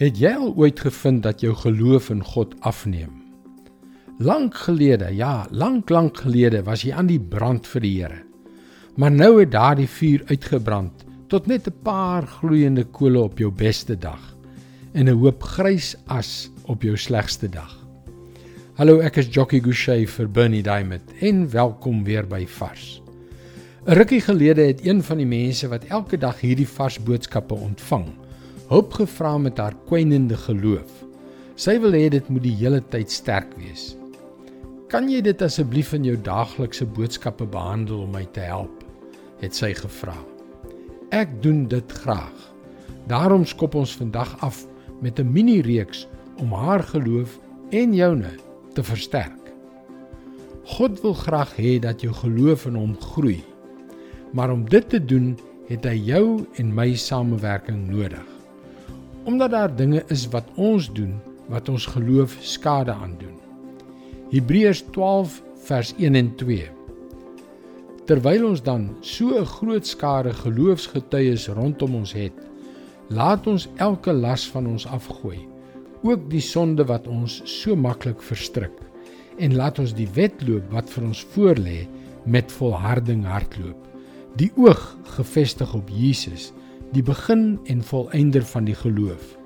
Het jy al ooit gevind dat jou geloof in God afneem? Lank gelede, ja, lank lank gelede was jy aan die brand vir die Here. Maar nou het daardie vuur uitgebrand tot net 'n paar gloeiende kole op jou beste dag en 'n hoop grys as op jou slegste dag. Hallo, ek is Jockey Gouchee vir Bernie Diamond en welkom weer by Vars. 'n Rukkie gelede het een van die mense wat elke dag hierdie vars boodskappe ontvang, hulp gevra met haar kwynende geloof. Sy wil hê dit moet die hele tyd sterk wees. Kan jy dit asseblief in jou daaglikse boodskappe behandel om my te help? het sy gevra. Ek doen dit graag. Daarom skop ons vandag af met 'n mini reeks om haar geloof en joune te versterk. God wil graag hê dat jou geloof in hom groei. Maar om dit te doen, het hy jou en my samewerking nodig. Omdat daar dinge is wat ons doen wat ons geloof skade aandoen. Hebreërs 12 vers 1 en 2. Terwyl ons dan so 'n groot skare geloofsgetuies rondom ons het, laat ons elke las van ons afgooi, ook die sonde wat ons so maklik verstrik, en laat ons die wedloop wat vir ons voorlê met volharding hardloop die oog gefestig op Jesus, die begin en volëinder van die geloof.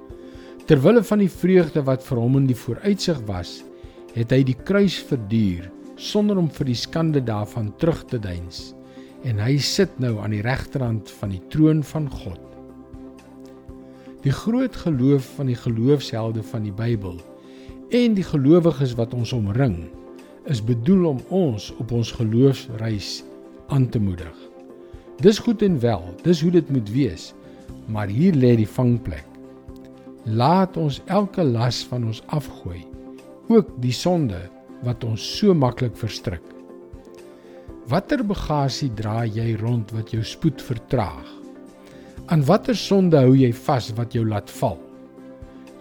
Terwille van die vreugde wat vir hom in die vooruitsig was, het hy die kruis verduur sonder om vir die skande daarvan terug te deins en hy sit nou aan die regterhand van die troon van God. Die groot geloof van die geloofshelde van die Bybel en die gelowiges wat ons omring is bedoel om ons op ons geloofsreis aan te moedig. Dis goed en wel, dis hoe dit moet wees. Maar hier lê die vangplek. Laat ons elke las van ons afgooi, ook die sonde wat ons so maklik verstrik. Watter bagasie dra jy rond wat jou spoed vertraag? Aan watter sonde hou jy vas wat jou laat val?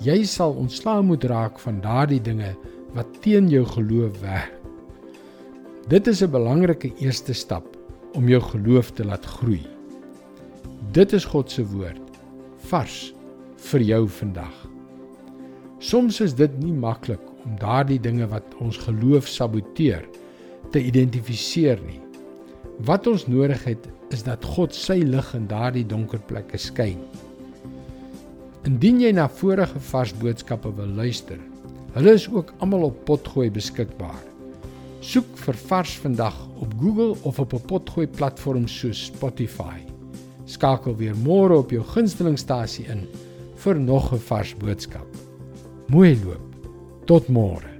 Jy sal ontslaa moet raak van daardie dinge wat teen jou geloof werk. Dit is 'n belangrike eerste stap om jou geloof te laat groei. Dit is God se woord vars vir jou vandag. Soms is dit nie maklik om daardie dinge wat ons geloof saboteer te identifiseer nie. Wat ons nodig het is dat God sy lig in daardie donker plekke skyn. Indien jy na vorige vars boodskappe wil luister, hulle is ook almal op potgooi beskikbaar. Soek vir Vars vandag op Google of op 'n potgooi platform soos Spotify. Skakel weer môre op jou gunstelingstasie in vir nog 'n vars boodskap. Mooi loop. Tot môre.